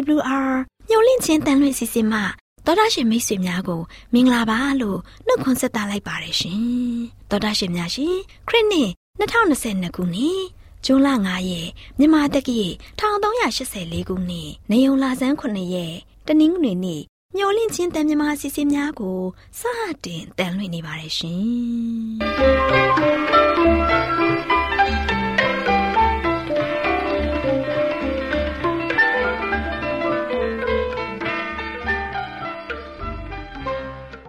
AWR ညှို့လင့်ချင်းတန်လွင့်စီစဉ်မှတော်တာရှင်မိတ်ဆွေများကိုမင်္ဂလာပါလို့နှုတ်ခွန်းဆက်တာလိုက်ပါတယ်ရှင်တော်တာရှင်များရှင်ခရစ်နှစ်2022ခုနှစ်ဇွန်လ9ရက်မြန်မာတက္ကရာ1384ခုနှစ်နေုံလာဆန်း9ရက်တနင်္ဂနွေနေ့မျော်လင့်ခြင်းတန်မြမာစီစဉ်များကိုစတင်တန်လွှင့်နေပါတယ်ရှင်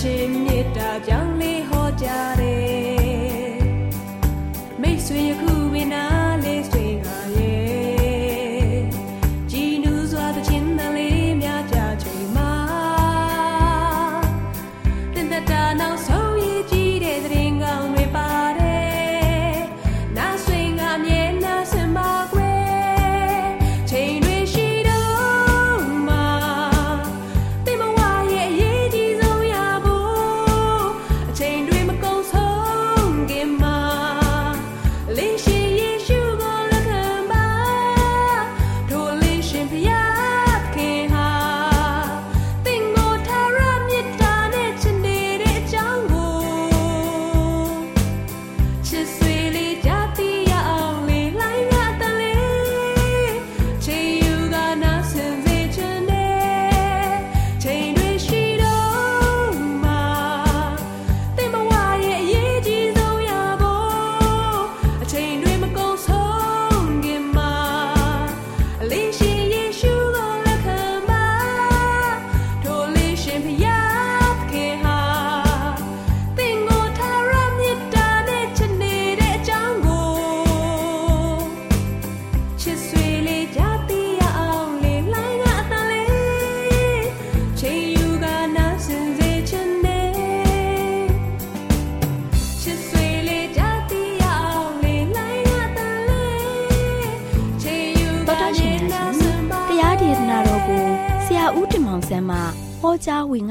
ကြားဝင်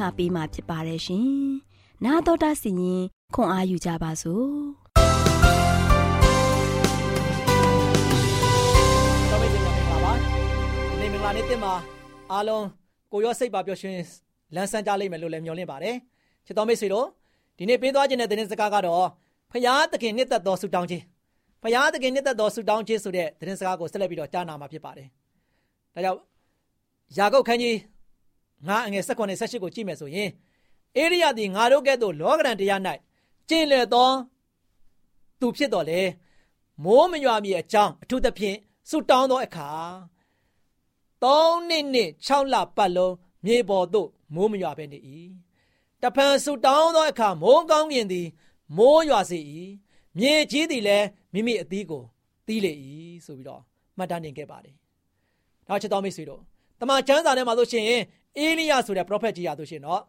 ငါပေးมาဖြစ်ပါတယ်ရှင်။နာတော်တာစီရင်ခွန်အားယူကြပါစို့။တော်ပြီတင်ပါပါနှစ်မှာအားလုံးကိုရောစိတ်ပါပျော်ရွှင်လန်းဆန်းကြလိမ့်မယ်လို့လည်းမျှော်လင့်ပါတယ်ချစ်တော်မိတ်ဆွေတို့ဒီနေ့ပေးသွားခြင်းတဲ့သတင်းစကားကတော့ဖရာသခင်နှစ်သက်တော်ဆုတောင်းခြင်းဖရာသခင်နှစ်သက်တော်ဆုတောင်းခြင်းဆိုတဲ့သတင်းစကားကိုဆက်လက်ပြီးတော့ကြားနာမှာဖြစ်ပါတယ်ဒါကြောင့်ယာကုပ်ခန်းကြီး ငါအငယ်၁၈18ကိုကြည့်မယ်ဆိုရင်အေရိယသည်ငါတို့ကဲ့သို့လောကရန်တရား၌ကျင့်လည်သောသူဖြစ်တော်လေမိုးမရွာမီအကြောင်းအထူးသဖြင့်ဆုတောင်းသောအခါ၃နှစ်နှစ်6လပတ်လုံးမြေပေါ်သို့မိုးမရွာဘဲနေ၏တဖန်ဆုတောင်းသောအခါမိုးကောင်းကင်သည် မိုးရွာစေ၏မြေကြီးသည်လည်းမိမိအသီးကိုသီးလေ၏ဆိုပြီးတော့မှတ်တမ်းတင်ခဲ့ပါတယ်။နောက်ချက်တော်မိတ်ဆွေတို့တမန်ကျမ်းစာထဲမှာဆိုရှင် အေလိယဆိုတဲ့ prophet ကြီးရဆိုရှင်တော့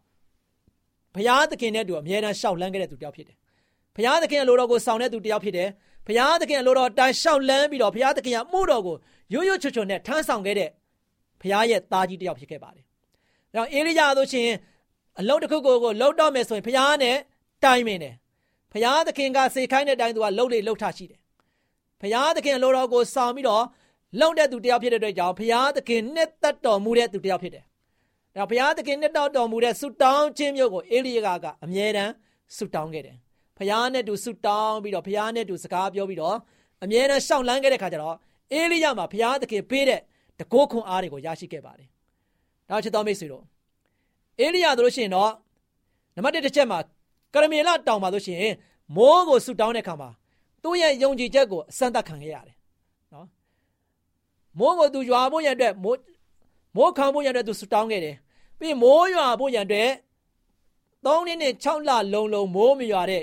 ဘုရားသခင်နဲ့တူအမြဲတမ်းရှောက်လန်းခဲ့တဲ့သူတစ်ယောက်ဖြစ်တယ်။ဘုရားသခင်အလိုတော်ကိုဆောင်တဲ့သူတစ်ယောက်ဖြစ်တယ်။ဘုရားသခင်အလိုတော်တိုင်ရှောက်လန်းပြီးတော့ဘုရားသခင်ကမှုတော်ကိုရွရွချွချွနဲ့ထမ်းဆောင်ခဲ့တဲ့ဘုရားရဲ့သားကြီးတစ်ယောက်ဖြစ်ခဲ့ပါတယ်။ဒါအေလိယဆိုရှင်အလုံးတစ်ခုကိုကိုလှုပ်တော့မယ်ဆိုရင်ဘုရားနဲ့တိုင်မင်တယ်။ဘုရားသခင်ကစေခိုင်းတဲ့အတိုင်းသူကလှုပ်လေလှုပ်ထရှိတယ်။ဘုရားသခင်အလိုတော်ကိုဆောင်ပြီးတော့လုံတဲ့သူတယောက်ဖြစ်တဲ့အတွက်ကြောင့်ဘုရားသခင်နဲ့တတ်တော်မူတဲ့သူတယောက်ဖြစ်တယ်။ ဒါဘုရားသခင်နဲ့တော်တော်မူတဲ့ဆုတောင်းခြင်းမျိုးကိုအေလိယကအမြဲတမ်းဆုတောင်းခဲ့တယ်။ဘုရားနဲ့တူဆုတောင်းပြီးတော့ဘုရားနဲ့တူစကားပြောပြီးတော့အမြဲတမ်းရှောက်လန်းခဲ့တဲ့ခါကျတော့အေလိယမှာဘုရားသခင်ပေးတဲ့တကိုးခွန်အားတွေကိုရရှိခဲ့ပါတယ်။ဒါချစ်တော်မိတ်ဆွေတို့အေလိယတို့လို့ရှိရင်တော့နံပါတ်1တစ်ချက်မှာကရမေလတောင်ပါလို့ရှိရင်မိုးကိုဆုတောင်းတဲ့ခါမှာသူ့ရဲ့ယုံကြည်ချက်ကိုအစမ်းသတ်ခံခဲ့ရတယ်မိုးကိုသူရွာဖို့ရန်အတွက်မိုးမိုးခံဖို့ရန်အတွက်သူဆူတောင်းခဲ့တယ် ပြီးမိုးရွာဖို့ရန်အတွက်3နှစ်နဲ့6လလုံးလုံးမိုးမရွာတဲ့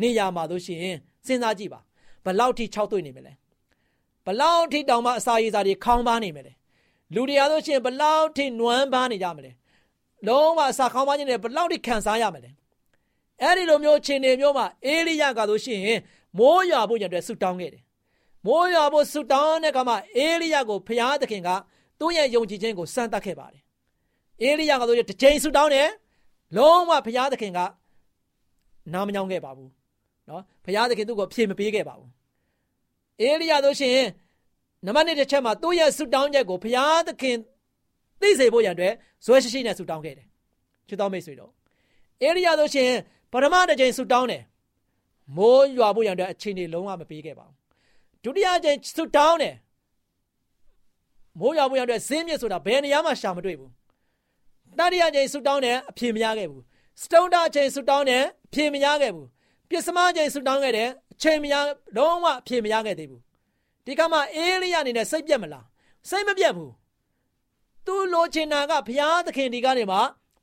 နေရာမှာတို့ရှိရင်စဉ်းစားကြည့်ပါဘလောက်ထိ6တွေ့နေမလဲဘလောက်ထိတောင်မှအစာရည်စာတွေခေါင်းပါနေမလဲလူတွေအားလို့ရှိရင်ဘလောက်ထိနွမ်းပါနေကြမလဲလုံးဝအစာခေါင်းပါခြင်းတွေဘလောက်ထိခံစားရမလဲအဲ့ဒီလိုမျိုးခြေနေမျိုးမှာအေလိယကဆိုရှင်မိုးရွာဖို့ရန်အတွက်ဆူတောင်းခဲ့တယ်မိုးရွာဖို့ဆုတောင်းတဲ့အခါမှာအေလိယကိုဖျားသခင်ကသူ့ရဲ့ယုံကြည်ခြင်းကိုစမ်းသပ်ခဲ့ပါတယ်။ အေလိယကဆိုရင်တစ်ချိန်ဆုတောင်းတယ်လုံးဝဖျားသခင်ကနားမညောင်းခဲ့ပါဘူး။နော်ဖျားသခင်သူ့ကိုဖြေမပေးခဲ့ပါဘူး။အေလိယဆိုရှင်နမနေ့တစ်ချက်မှာသူ့ရဲ့ဆုတောင်းချက်ကိုဖျားသခင်သိစေဖို့ရန်အတွက်ဇွဲရှိရှိနဲ့ဆုတောင်းခဲ့တယ်။ချစ်တော်မိတ်ဆွေတို့အေလိယဆိုရှင်ပထမတစ်ချိန်ဆုတောင်းတယ်။မိုးရွာဖို့ရန်အတွက်အချိန်တွေလုံးဝမပေးခဲ့ပါဘူးဒုတိယအကြိမ်ဆူတောင်းတယ်မိုးရွာမိုးရွာအတွက်ဇင်းမြစ်ဆိုတာဘယ်နေရာမှရှာမတွေ့ဘူး တတိယအကြိမ်ဆူတောင်းတယ်အဖြေမရခဲ့ဘူးစတုန်တာအချိန်ဆူတောင်းတယ်အဖြေမရခဲ့ဘူးပစ္စမအချိန်ဆူတောင်းခဲ့တယ်အချိန်မရလုံးဝအဖြေမရခဲ့သေးဘူးဒီကမှအေးလိယအနေနဲ့စိတ်ပြက်မလားစိတ်မပြက်ဘူးသူလိုချင်တာကဘုရားသခင်ဒီကနေမှ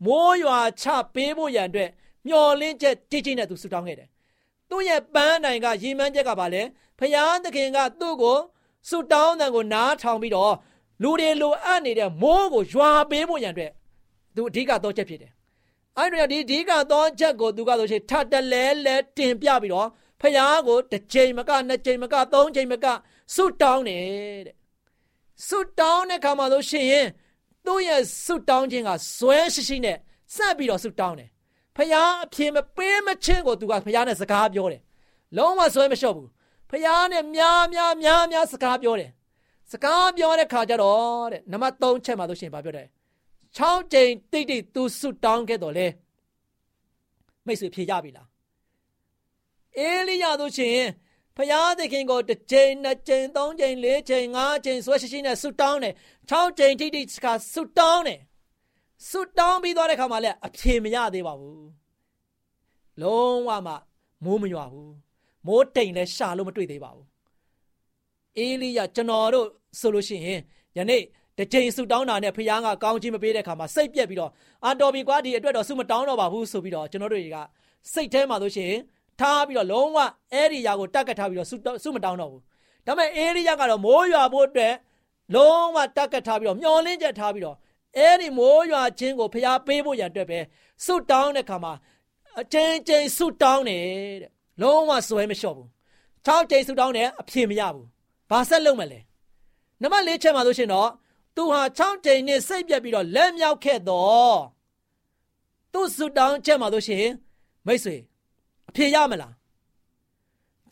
မိုးရွာချပေးဖို့ရန်အတွက်မျှော်လင့်ချက်ကြည်ကြည်နဲ့သူဆူတောင်းခဲ့တယ်သူ့ရဲ့ပန်းနိုင်ကရည်မှန်းချက်ကပါလဲဖယားသခင်ကသူ့ကိုဆုတောင်းတဲ့ကိုနားထောင်ပြီးတော့လူတွေလိုအပ်နေတဲ့မိုးကိုရွာပေးဖို့ရန်အတွက် သူအဓိကတော့ချက်ဖြစ်တယ်။အဲ့တော့ဒီအဓိကတော့ချက်ကိုသူကဆိုရှင်ထပ်တလဲလဲတင်ပြပြီးတော့ဖယားကိုတစ်ချိန်မကနှစ်ချိန်မကသုံးချိန်မကဆုတောင်းတယ်တဲ့။ဆုတောင်းတဲ့ခါမှာဆိုရှင်သူ့ရဲ့ဆုတောင်းခြင်းကဇွဲရှိရှိနဲ့စပ်ပြီးတော့ဆုတောင်းတယ်ဖယားအဖြစ်မပေးမချင်းကိုသူကဖယားနဲ့စကားပြောတယ်လုံးဝဆွဲမလျှော့ဘူးဖယားနဲ့များများများများစကားပြောတယ်စကားပြောတဲ့ခါကျတော့တဲ့နံပါတ်3ချက်မှာလို့ရှိရင်ဗာပြောတယ် 6ကြိမ်တိတ်တိတ်သူဆွတောင်းခဲ့တော့လေမိတ်ဆွေဖြေကြပြီလားအေလိယတို့ရှင်ဖယားသခင်ကိုတစ်ကြိမ်နှစ်ကြိမ်သုံးကြိမ်လေးကြိမ်ငါးကြိမ်ဆွဲရှိရှိနဲ့ဆွတောင်းတယ်6ကြိမ်တိတ်တိတ်စကားဆွတောင်းတယ်ဆွတောင်းပြီးသွားတဲ့ခါမှာလည်းအဖြေမရသေးပါဘူးလုံးဝမှမိုးမရွာဘူးမိုးတိမ်လည်းရှာလို့မတွေ့သေးပါဘူးအေလိယကျွန်တော်တို့ဆိုလို့ရှိရင်ယနေ့ တစ်ချိန်ဆူတောင်းတာနဲ့ဖခင်ကကောင်းခြင်းမပေးတဲ့ခါမှာစိတ်ပြက်ပြီးတော့အာတော်ပြီကွာဒီအတွက်တော့ဆူမတောင်းတော့ပါဘူးဆိုပြီးတော့ကျွန်တော်တို့တွေကစိတ်ထဲမှာဆိုရှင်ထားပြီးတော့လုံးဝအဲ့ဒီຢာကိုတက်ကတ်ထားပြီးတော့ဆူဆူမတောင်းတော့ဘူးဒါပေမဲ့အေလိယကတော့မိုးရွာဖို့အတွက်လုံးဝတက်ကတ်ထားပြီးတော့မျောလင်းချက်ထားပြီးတော့အဲ့ဒီမိုးရွာခြင်းကိုဖျားပေးဖို့ရန်အတွက်ပဲဆုတောင်းတဲ့ခါမှာအချင်းချင်းဆုတောင်းတယ်တဲ့လုံးဝစွဲမလျှော့ဘူး၆ကြိမ်ဆုတောင်းတယ်အဖြေမရဘူးဘာဆက်လုပ်မလဲနံပါတ်၄ချက်မှာဆိုရှင်တော့ သူဟာ၆ကြိမ်နဲ့စိတ်ပြက်ပြီးတော့လက်မြောက်ခဲ့တော့သူဆုတောင်းချက်မှာဆိုရှင်မိတ်ဆွေအဖြေရမလား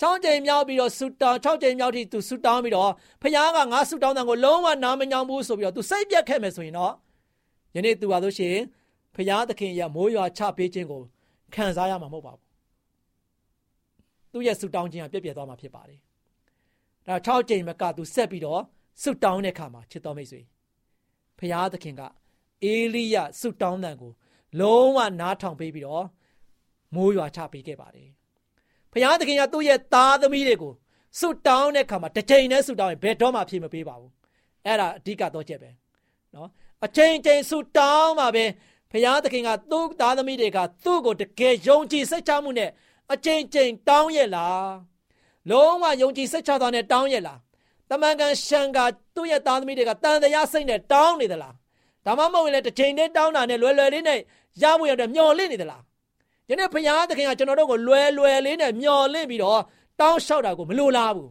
6ကြိမ်မြောက်ပြီးတော့ဆူတောင်း6ကြိမ်မြောက်ထိသူဆူတောင်းပြီးတော့ဖခင်ကငါဆူတောင်းတဲ့ကိုလုံးဝနားမညောင်းဘူးဆိုပြီးတော့သူစိတ်ပြက်ခဲ့မယ်ဆိုရင်တော့ယနေ့သူပါလို့ရှိရင်ဖခင်သခင်ရမိုးရွာချပေးခြင်းကိုခံစားရမှာမဟုတ်ပါဘူးသူ့ရဲ့ဆူတောင်းခြင်းကပြည့်ပြည့်သွားမှာဖြစ်ပါတယ်ဒါ6ကြိမ်မကသူဆက်ပြီးတော့ဆူတောင်းတဲ့အခါမှာချစ်တော်မိတ်ဆွေ ဖခင်သခင်ကအေလိယဆူတောင်းတဲ့ကို လုံးဝနားထောင်ပေးပြီးတော့မိုးရွာချပေးခဲ့ပါတယ်ဖခင်သခင်ကသူ့ရဲ့သားသမီးတွေကိုဆုတောင်းတဲ့ခါမှာတစ်ချိန်နဲ့ဆုတောင်းရင်ဘယ်တော့မှဖြေမပေးပါဘူးအဲ့ဒါအဓိကတော့ချက်ပဲနော်အချိန်ချင်းဆုတောင်းမှာပဲဖခင်သခင်ကသူ့သားသမီးတွေကသူ့ကိုတကယ်ယုံကြည်စိတ်ချမှုနဲ့အချိန်ချင်းတောင်းရဲ့လားလုံးဝယုံကြည်စိတ်ချတာနဲ့တောင်းရဲ့လား တမန်ကန်ရှန်ကသူ့ရဲ့သားသမီးတွေကတန်တရားစိတ်နဲ့တောင်းနေသလားဒါမှမဟုတ်ရင်လည်းတစ်ချိန်နဲ့တောင်းတာနဲ့လွယ်လွယ်လေးနဲ့ရဖို့ရတဲ့မျော်လင့်နေသလားယနေ့ဘုရားသခင်ကကျွန်တော်တို့ကိုလွယ်လွယ်လေးနဲ့မျော်လင့်ပြီးတော့တောင်းလျှောက်တာကိုမလိုလားဘူး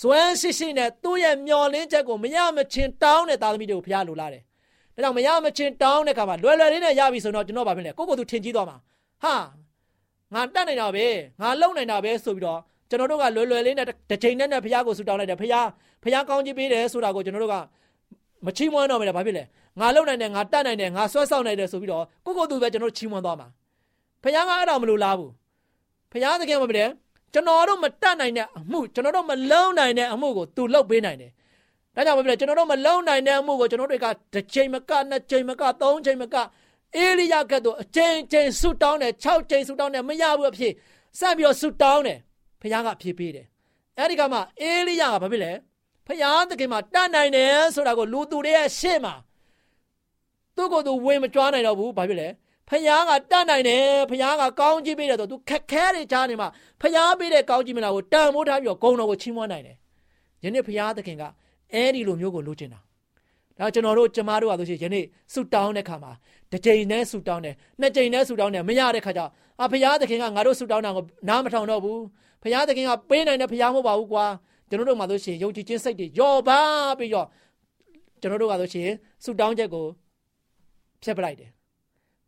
ဇွမ်းရှိရှိနဲ့သူ့ရဲ့မျော်လင့်ချက်ကိုမရမချင်းတောင်းတဲ့သားသမီးတွေကိုဘုရားလိုလားတယ်ဒါကြောင့်မရမချင်းတောင်းတဲ့အခါမှာလွယ်လွယ်လေးနဲ့ရပြီဆိုတော့ကျွန်တော်ဗာဖြစ်လဲကိုကိုသူထင်ကြီးသွားမှာဟာငါတတ်နေတာပဲငါလုံနိုင်တာပဲဆိုပြီးတော့ ကျွန်တော်တို့ကလွယ်လွယ်လေးနဲ့တစ်ချိန်နဲ့ဘုရားကိုဆူတောင်းလိုက်တယ်ဘုရားဘုရားကောင်းချီးပေးတယ်ဆိုတာကိုကျွန်တော်တို့ကမချီးမွမ်းတော့မယ်ဘာဖြစ်လဲငါလုံနိုင်တယ်ငါတတ်နိုင်တယ်ငါဆွဲဆောက်နိုင်တယ်ဆိုပြီးတော့ကိုကိုသူပဲကျွန်တော်တို့ချီးမွမ်းသွားမှာဖခင်ကအဲ့ဒါမလို့လားဘူးဖခင်သခင်မပြတယ်ကျွန်တော်တို့မတတ်နိုင်တဲ့အမှုကျွန်တော်တို့မလုံးနိုင်တဲ့အမှုကိုသူလုပ်ပေးနိုင်တယ်ဒါကြောင့်မပြတယ်ကျွန်တော်တို့မလုံးနိုင်တဲ့အမှုကိုကျွန်တော်တို့ကတစ်ချိန်မကနှစ်ချိန်မကသုံးချိန်မကအေလိယကဲ့သို့အချိန်ချိန်ဆူတောင်းတယ်6ချိန်ဆူတောင်းတယ်မရဘူးအဖြစ်စပြီးတော့ဆူတောင်းတယ် ဖခင်ကအဖြစ်ပေးတယ်အဲ့ဒီကမှအေလိယကဘာဖြစ်လဲဖခင်သခင်မှာတတ်နိုင်တယ်ဆိုတာကိုလူသူတွေရဲ့ရှေ့မှာသူ့ကိုယ်သူဝင်မကြွားနိုင်တော့ဘူးဘာဖြစ်လဲဖယားကတတ်နိုင်တယ်ဖယားကကောင်းကြီးပေးတယ်ဆိုသူခက်ခဲတွေကြားနေမှာဖယားပေးတဲ့ကောင်းကြီးမလားကိုတန်မိုးထားပြီးတော့ဂုံတော်ကိုချီးမွမ်းနိုင်တယ်ယနေ့ဖယားသခင်ကအဲဒီလိုမျိုးကိုလိုချင်တာဒါကျွန်တော်တို့ကျမတို့ကဆိုရှင်ယနေ့ဆူတောင်းတဲ့ခါမှာ တစ်ကြိမ်နဲ့ဆူတောင်းတယ်နှစ်ကြိမ်နဲ့ဆူတောင်းတယ်မရတဲ့ခါကျအာဖယားသခင်ကငါတို့ဆူတောင်းတာကိုနားမထောင်တော့ဘူးဖယားသခင်ကပေးနိုင်တဲ့ဖယားမဟုတ်ပါဘူးကွာကျွန်တော်တို့မှဆိုရှင်ယုံကြည်ခြင်းစိတ်တွေယော့ပါပြီးတော့ကျွန်တော်တို့ကဆိုရှင်ဆူတောင်းချက်ကိုဖျက်ပလိုက်တယ်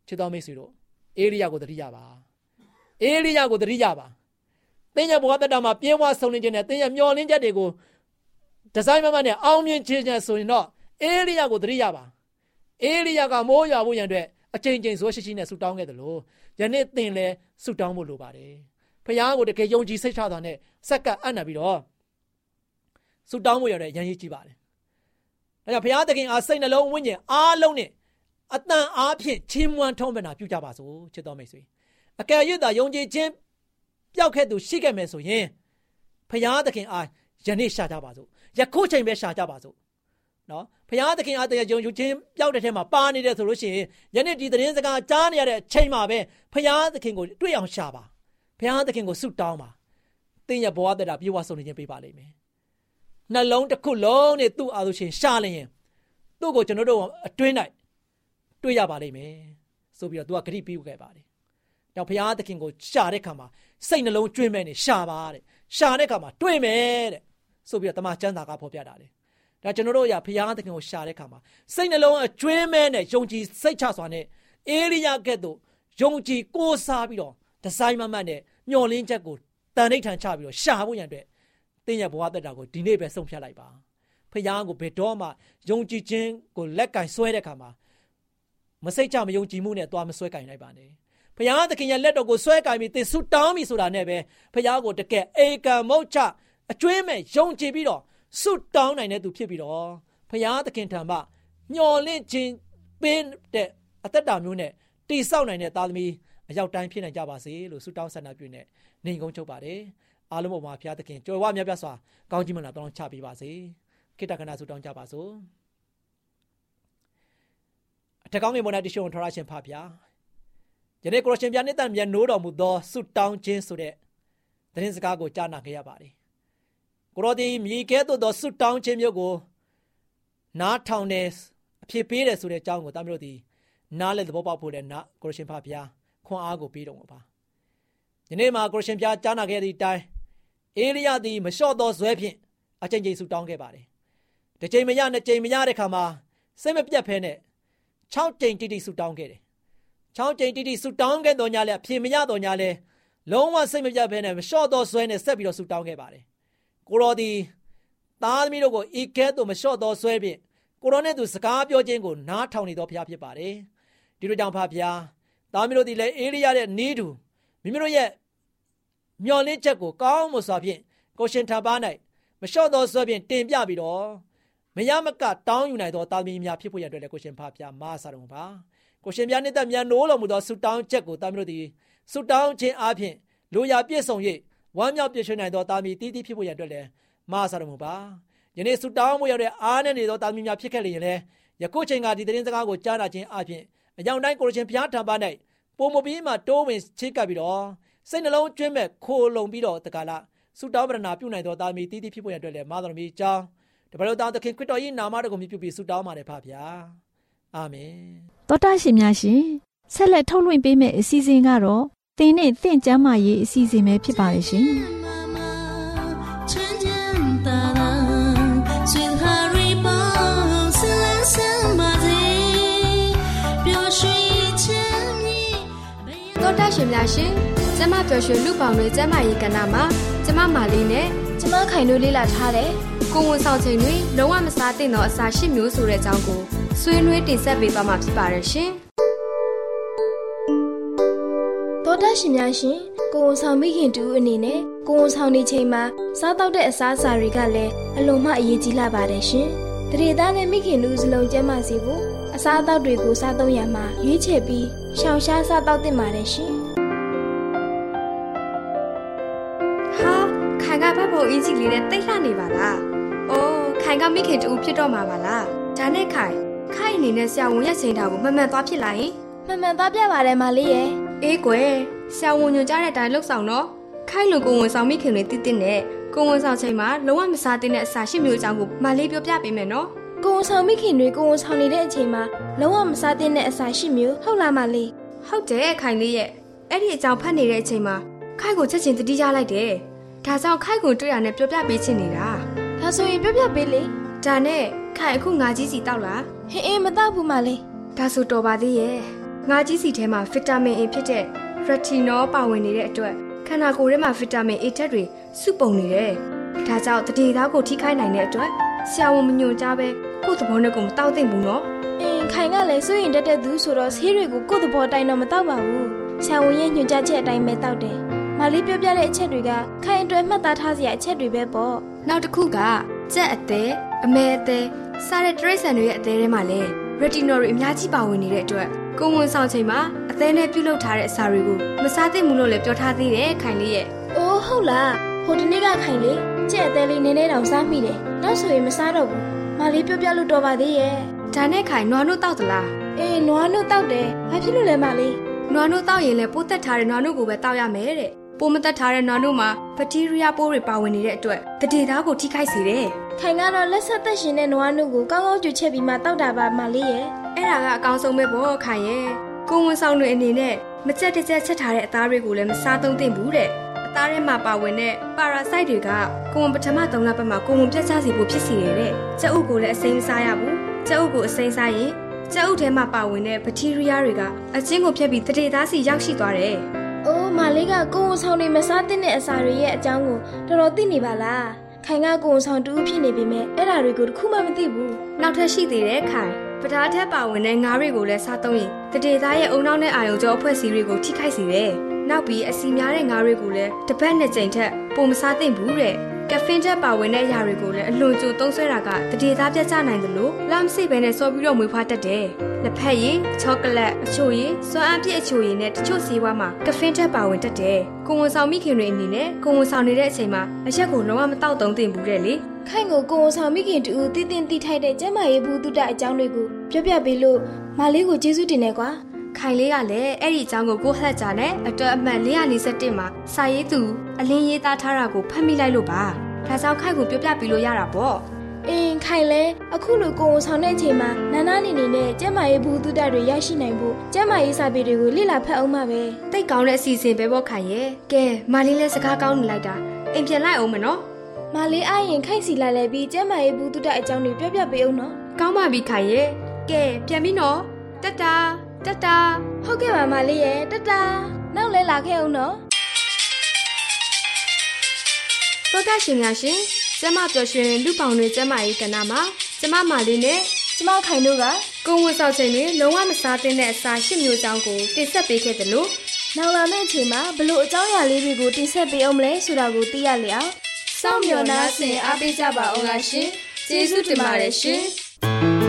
ချစ်တော်မိတ်ဆွေတို့အေလိယကိုတတိယပါအေလိယကိုတတိယပါသင်ရဲ့ဘဝတတမှာပြင်းဝဆုံလင်းခြင်းနဲ့သင်ရဲ့မျောလင်းချက်တွေကိုဒီဇိုင်းမမနဲ့အောင်မြင်ခြင်းနဲ့ဆိုရင်တော့အေလိယကိုတတိယပါ အေလိယကမိုးရွာဖို့ရန်အတွက်အချိန်ချင်းဇောရှိရှိနဲ့ဆူတောင်းခဲ့တယ်လို့ယနေ့သင်လည်းဆူတောင်းဖို့လိုပါတယ်ဖခင်ကိုတကယ်ယုံကြည်စိတ်ချတာနဲ့စက္ကအံ့နာပြီးတော့ဆူတောင်းဖို့ရတဲ့ရန်ရည်ကြည့်ပါတယ်ဒါကြောင့်ဘုရားသခင်အားစိတ်နှလုံးဝိညာဉ်အားလုံးနဲ့အတန်အားဖြင့်ချင်းမွန်းထုံးပနာပြုကြပါစို့ချစ်တော်မိတ်ဆွေအကယ်၍သာယုံကြည်ခြင်းပျောက်ခဲ့သူရှိခဲ့မယ်ဆိုရင်ဖရာသခင်အားယနေ့ရှာကြပါစို့ယခုချိန်ပဲရှာကြပါစို့ နော်ဖရာသခင်အားတကယ်ယုံကြည်ခြင်းပျောက်တဲ့ထဲမှာပါနေတယ်ဆိုလို့ရှိရင်ယနေ့ဒီသတင်းစကားကြားနေရတဲ့အချိန်မှာပဲဖရာသခင်ကိုတွေ့အောင်ရှာပါဖရာသခင်ကိုဆုတောင်းပါသင်ရဲ့ဘဝတတာပြေဝဆုံးနေခြင်းပေးပါလိမ့်မယ်နှလုံးတစ်ခုလုံးနဲ့သူ့အားလို့ရှိရင်ရှာလျင်သူ့ကိုကျွန်တော်တို့အတွင်း၌တွေ့ရပါလိမ့်မယ်ဆိုပြီးတော့သူကဂရိပြုခဲ့ပါတယ်။တော့ဘုရားသခင်ကိုရှာတဲ့ခါမှာစိတ်နှလုံးကျွင်းမဲ့နေရှာပါတဲ့။ရှာတဲ့ခါမှာတွေ့မယ်တဲ့။ဆိုပြီးတော့တမန်ကျမ်းစာကဖော်ပြတာလေ။ ဒါကျွန်တော်တို့ရဘုရားသခင်ကိုရှာတဲ့ခါမှာစိတ်နှလုံးအကျွင်းမဲ့နဲ့ယုံကြည်စိတ်ချစွာနဲ့အေလိယကဲ့သို့ယုံကြည်ကိုးစားပြီးတော့ဒီဇိုင်းမမတ်နဲ့မျောလင်းချက်ကိုတန်ဋိဌာန်ချပြီးတော့ရှာဖို့ရန်အတွက်တင်းရဲ့ဘဝတက်တာကိုဒီနေ့ပဲဆုံးဖြတ်လိုက်ပါ။ဖခင်ကိုဘယ်တော့မှယုံကြည်ခြင်းကိုလက်ကင်ဆွဲတဲ့ခါမှာမစိတ်ချမယုံကြည်မှုနဲ့သွားမဆွဲကင်လိုက်ပါနဲ့ဘုရားသခင်ရဲ့လက်တော်ကိုဆွဲကင်ပြီးသင်ဆုတောင်းပြီဆိုတာနဲ့ပဲဘုရားကိုတကယ်အေကံမုတ်ချအကျွေးမဲ့ယုံကြည်ပြီးတော့ ဆုတောင်းနိုင်တဲ့သူဖြစ်ပြီးတော့ဘုရားသခင်ထံမှမျော်လင့်ခြင်းပေးတဲ့အသက်တာမျိုးနဲ့တိဆောက်နိုင်တဲ့သားသမီးအရောက်တိုင်းဖြစ်နိုင်ကြပါစေလို့ဆုတောင်းဆန္ဒပြုနေနေကုန်းချုပ်ပါတယ်အားလုံးပေါ်မှာဘုရားသခင်ကြွယ်ဝမြတ်ပြစွာကောင်းကြီးမင်္ဂလာတောင်းချပေးပါစေခိတ္တကနာဆုတောင်းကြပါစို့အထက်ကောင်းငယ်ပေါ်၌တရှုံထရရှင်ဖပါဗျာယနေ့ကိုရရှင်ပြနှစ်သက်မြန်နိုးတော်မူသောဆုတောင်းခြင်းဆိုတဲ့သတင်းစကားကိုကြားနာခဲ့ရပါတယ် ကိုရောဒီမြေကဲ့သို့သောဆုတောင်းခြင်းမျိုးကိုနားထောင်တယ်အဖြစ်ပေးတယ်ဆိုတဲ့အကြောင်းကိုတမလို့ဒီနားလဲသဘောပေါက်ဖို့လည်းနာကိုရရှင်ဖပါဗျာခွန်အားကိုပေးတော်မူပါယနေ့မှာကိုရရှင်ပြကြားနာခဲ့သည့်အတိုင်းအေလိယသည်မလျှော့သောဇွဲဖြင့်အချိန်ချင်းဆုတောင်းခဲ့ပါတယ်တစ်ချိန်မရနှစ်ချိန်မရတဲ့ခါမှာစိတ်မပြတ်ဖဲနဲ့6ကြိမ်တိတိဆူတောင်းခဲ့တယ်6ကြိမ်တိတိဆူတောင်းခဲ့တော်ညာလဲအဖြေမရတော်ညာလဲလုံးဝစိတ်မပြတ်ဘဲနဲ့မလျှော့တော့ဆွဲနဲ့ဆက်ပြီးတော့ဆူတောင်းခဲ့ပါတယ် ကိုတော်ဒီသားသမီးတို့ကိုဤကဲ့သို့မလျှော့တော့ဆွဲဖြင့်ကိုတော်နဲ့သူစကားပြောခြင်းကိုနားထောင်နေတော်ဘုရားဖြစ်ပါတယ်ဒီလိုကြောင့်ဖဖျားသားသမီးတို့ဒီလည်းအေးရရတဲ့နီးတူမိမိတို့ရဲ့မျော်လင့်ချက်ကိုကောင်းမွန်စွာဖြင့်ကိုရှင်ထံပါ၌မလျှော့တော့ဆွဲဖြင့်တင်ပြပြီးတော့မရမကတောင်းယူနိုင်သောသားသမီးများဖြစ်ဖို့ရတဲ့ကိုရှင်ဖဖျားမဆာတော်ပါကိုရှင်များနဲ့တမြန်နိုးတော်မူသောဆုတောင်းချက်ကိုသားမျိုးတို့သည်ဆုတောင်းခြင်းအပြင်လူရပြည့်စုံ၍ ဝမ်းမြောက်ပြည့်စုံနိုင်သောသားမီးတည်တည်ဖြစ်ဖို့ရအတွက်လည်းမဆာတော်မူပါယနေ့ဆုတောင်းမှုရတဲ့အားနဲ့နေသောသားမီးများဖြစ်ခဲ့လျင်လည်းယခုချိန်ကဒီသတင်းစကားကိုကြားနာခြင်းအပြင်အကြောင်းတိုင်းကိုရရှင်ဘုရားထံပါ၌ပုံမပြီးမှတိုးဝင်ချိတ်ကပ်ပြီးတော့စိတ်နှလုံးကျွင်းမဲ့ခိုလုံပြီးတော့တကလားဆုတောင်းပရဏာပြုနိုင်သောသားမီးတည်တည်ဖြစ်ဖို့ရအတွက်လည်းမတော်မီအကြောင်းတပည့်တော်သားသခင်ခရစ်တော်၏နာမတော်ကိုမြှုပ်ပြီးဆုတောင်းပါတယ်ဖပါဗျာအာမင်တော်တာရှင်များရှင်ဆက်လက်ထုတ်လွှင့်ပေးမယ့်အစီအစဉ်ကတော့ သင်နဲ့သင်ကျမ်းမာရေးအစီအစဉ်ပဲဖြစ်ပါလိမ့်ရှင်တော်တာရှင်များရှင်ကျမပျော်ရွှင်လူပေါင်းတွေကျမ်းမာရေးကဏ္ဍမှာကျမမာလေးနဲ့ကျမခိုင်တို့လေ့လာထားတယ်ကိုဝန်ဆောင်ချိန်တွေလုံးဝမစားသင့်သောအစာရှစ်မျိုးဆိုတဲ့အကြောင်းကိုဆွေးနွေးတင်ဆက်ပေးသွားမှာဖြစ်ပါတယ်ရှင်။ သောတာရှင်များရှင်ကိုဝန်ဆောင်မိခင်တူအနေနဲ့ကိုဝန်ဆောင်နေချိန်မှာစားတော့တဲ့အစားအစာတွေကလည်းအလွန်မှအရေးကြီးလာပါတယ်ရှင်။တရေသားနဲ့မိခင်တို့စလုံးကျန်းမာစေဖို့အစားအသောက်တွေကိုစားသုံးရမှာရွေးချယ်ပြီးရှောင်ရှားစားတော့တင်ပါတယ်ရှင်။ဟာခိုင်ကဘတ်ဖို့အင်းကြီးလေးနဲ့တိတ်လှနေပါလား။အိုးခိုင်ကမိခင်တူဖြစ်တော့မှာပါလား။ဒါနဲ့ခိုင်ခိုင်အနေနဲ့ဆရာဝန်ရဲ့ချိန်တာကိုမှန်မှန်သွားဖြစ်လာရင်မှန်မှန်သွားပြပါတယ်မလေးရဲ့ အေးကွယ်ဆရာဝန်ညွှန်ကြားတဲ့အတိုင်းလှုပ်ဆောင်တော့ခိုင်လုံကိုဝန်ဆောင်မိခင်တွေတည်တည်နဲ့ကိုဝန်ဆောင်ချိန်မှာလုံးဝမစားတဲ့အစာရှစ်မျိုးအကြောင်းကိုမလေးပြောပြပေးမယ်နော်ကိုဝန်ဆောင်မိခင်တွေကိုဝန်ဆောင်နေတဲ့အချိန်မှာလုံးဝမစားတဲ့အစာရှစ်မျိုးဟုတ်လားမလေးဟုတ်တယ်ခိုင်လေးရဲ့အဲ့ဒီအကြောင်းဖတ်နေတဲ့အချိန်မှာခိုင်ကိုချက်ချင်းတတိကြလိုက်တယ်ဒါကြောင့်ခိုင်ကိုတွေ့ရနဲ့ပြောပြပေးချင်နေတာဒါဆိုရင်ပြောပြပေးလေဒါနဲ့ခိုင်အခုငါကြီးစီတောက်လားဟင်းအင်းမတောက်ဘူးမလေးဒါဆိုတော်ပါသေးရဲ့ ငါကြီးစီထဲမှာဗီတာမင် A ဖြစ်တဲ့ retinol ပါဝင်နေတဲ့အတွက်ခန္ဓာကိုယ်ထဲမှာဗီတာမင် A ဓာတ်တွေစုပုံနေတယ်ဒါကြောင့်တတိသားကိုထိခိုက်နိုင်တဲ့အတွက်ဆရာဝန်မညွှန်ကြားပဲကိုယ့်သဘောနဲ့ကိုယ်မတောက်သင့်ဘူးနော်အင်းခိုင်ကလည်းစိုးရင်တက်တဲ့သူဆိုတော့ဆေးတွေကိုကိုယ့်သဘောတိုင်းတော့မတောက်ပါဘူးဆရာဝန်ရဲ့ညွှန်ကြားချက်အတိုင်းပဲတောက်တယ်မလေးပြောပြတဲ့အချက်တွေကခိုင်အတွက်မှတ်သားထားစရာအချက်တွေပဲပေါ့နောက်တစ်ခုကကြက်အသေးအမဲအသေးစားတဲ့တရိတ်ဆန်တွေရဲ့အသေးထဲမှာလည်း retinol တွေအများကြီးပါဝင်နေတဲ့အတွက် ကိုဝန်ဆောင်ချိန်မှာအသေးနဲ့ပြုလုပ်ထားတဲ့အစာတွေကိုမစားသင့်ဘူးလို့လည်းပြောထားသေးတယ်ခိုင်လေးရဲ့။အိုးဟုတ်လား။ဟိုတနေ့ကခိုင်လေးကြက်အသေးလေးနည်းနည်းတောင်စားမိတယ်။နောက်ဆိုရင်မစားတော့ဘူး။မလေးပြောပြလို့တော်ပါသေးရဲ့။ဒါနဲ့ခိုင်နွားနို့တောက်သလား။အေးနွားနို့တောက်တယ်။ဘာဖြစ်လို့လဲမလေး။နွားနို့တောက်ရင်လည်းပိုးသက်ထားတဲ့နွားနို့ကိုပဲတောက်ရမယ်တဲ့။ပိုးမသက်ထားတဲ့နွားနို့မှာဘက်တီးရီးယားပိုးတွေပါဝင်နေတဲ့အတွက်တတိသားကိုထိခိုက်စေတယ်။ခိုင်ကတော့လက်ဆက်သက်ရှင်တဲ့နွားနို့ကိုကောင်းကောင်းကြွချက်ပြီးမှတောက်တာပါမလေးရဲ့။ အဲ့ဒါကအကောင်းဆုံးပဲပေါ့ခိုင်ရဲ့။ကိုဝန်ဆောင်တွေအနေနဲ့မကြက်တကြက်ချက်ထားတဲ့အသားတွေကိုလည်းမစားသုံးသင့်ဘူးတဲ့အသားထဲမှာပါဝင်တဲ့ပါရာဆိုက်တွေကကိုဝန်ပထမ၃လပတ်မှာကိုဝန်ပြတ်ချစေဖို့ဖြစ်စေရတဲ့ကြက်ဥကိုလည်းအစိမ်းမစားရဘူးကြက်ဥကိုအစိမ်းစားရင်ကြက်ဥထဲမှာပါဝင်တဲ့ဘက်တီးရီးယားတွေကအချင်းကိုဖျက်ပြီးတရေသားစီရောက်ရှိသွားတယ်။အိုးမလေးကကိုဝန်ဆောင်တွေမစားသင့်တဲ့အစာတွေရဲ့အကြောင်းကိုတော်တော်သိနေပါလား။ခိုင်ကကိုဝန်ဆောင်တူဖြစ်နေပေမဲ့အဲ့ဓာတွေကိုတခုမှမသိဘူး။နောက်ထပ်ရှိသေးတယ်ခိုင် ပဓာထက်ပါဝင်တဲ့ငါးတွေကိုလည်းစားသုံးရင်တတေသားရဲ့အုံနောက်နဲ့အာယုံကြောအဖွဲ့အစည်းတွေကိုထိခိုက်စေတယ်။နောက်ပြီးအစီများတဲ့ငါးတွေကိုလည်းတစ်ပတ်နှစ်ကြိမ်ထက်ပိုမစားသင့်ဘူးတဲ့။ကဖင်ချက်ပါဝင်တဲ့အရာတွေကိုလည်းအလွန်ကြိုသုံးဆွဲတာကတတိသားပြတ်ကျနိုင်တယ်လို့လမ်းစိတ်ပဲနဲ့စောပြီးတော့မွေးဖွားတတ်တယ်။လက်ဖက်ရည်၊ချောကလက်အချိုရည်၊စွမ်းအားပြည့်အချိုရည်နဲ့တချို့ဆေးဝါးမှာကဖင်ချက်ပါဝင်တတ်တယ်။ကိုဝန်ဆောင်မိခင်တွေအနေနဲ့ကိုဝန်ဆောင်နေတဲ့အချိန်မှာအရက်ကိုလုံးဝမတောက်သုံးသင့်ဘူးတဲ့လေ။ ခိုင်ကိုကိုဝန်ဆောင်မိခင်တူတည်တင်တည်ထိုက်တဲ့ကျမရေးဘူးတုဒအကြောင်းတွေကိုပြောပြပေးလို့မလေးကိုကျေးဇူးတင်နေကွာခိုင်လေးကလည်းအဲ့ဒီအကြောင်းကိုကိုဟလက်ကြနဲ့အတွက်အမှတ်441မှာစာရေးသူအလင်းရေးသားထားတာကိုဖတ်မိလိုက်လို့ပါဒါကြောင့်ခိုင်ကိုပြောပြပြီးလို့ရတာပေါ့အင်းခိုင်လဲအခုလိုကိုဝန်ဆောင်တဲ့အချိန်မှာနာနာနေနေနဲ့ကျမရေးဘူးတုဒတွေရရှိနိုင်ဖို့ကျမရေးစာပေတွေကိုလေ့လာဖတ်အောင်ပါပဲတိတ်ကောင်းတဲ့အစီအစဉ်ပဲပေါ့ခိုင်ရဲ့ကဲမလေးလည်းစကားကောင်းနေလိုက်တာအိမ်ပြန်လိုက်အောင်မနော် မလေးအားရင်ခိုင်စီလာလဲပြီးကျမရေးဘူးတုဒအကြောင်းတွေပြောပြပေးအောင်နော်ကောင်းပါပြီခိုင်ရဲ့ကဲပြန်ပြီနော်တတတတဟုတ်ကဲ့ပါမလေးရဲ့တတနောက်လဲလာခဲ့အောင်နော်သောတာရှင်များရှင်ကျမပျော်ရွှင်လူပေါင်းတွင်ကျမ၏ကဏ္ဍမှာကျမမာလေးနဲ့ကျမခိုင်တို့ကကိုယ်ဝန်ဆောင်ချိန်တွင်လုံးဝမစားသင့်တဲ့အစာရှစ်မျိုးအကြောင်းကိုတင်ဆက်ပေးခဲ့တယ်လို့နောက်လာမယ့်အချိန်မှာဘလို့အကြောင်းအရာလေးတွေကိုတင်ဆက်ပေးအောင်မလဲဆိုတာကိုသိရလေအောင် စောင့်မျှော်နှားဆင်အားပေးကြပါအောင်လားရှင်ကျေးဇူးတင်ပါတယ်ရှင်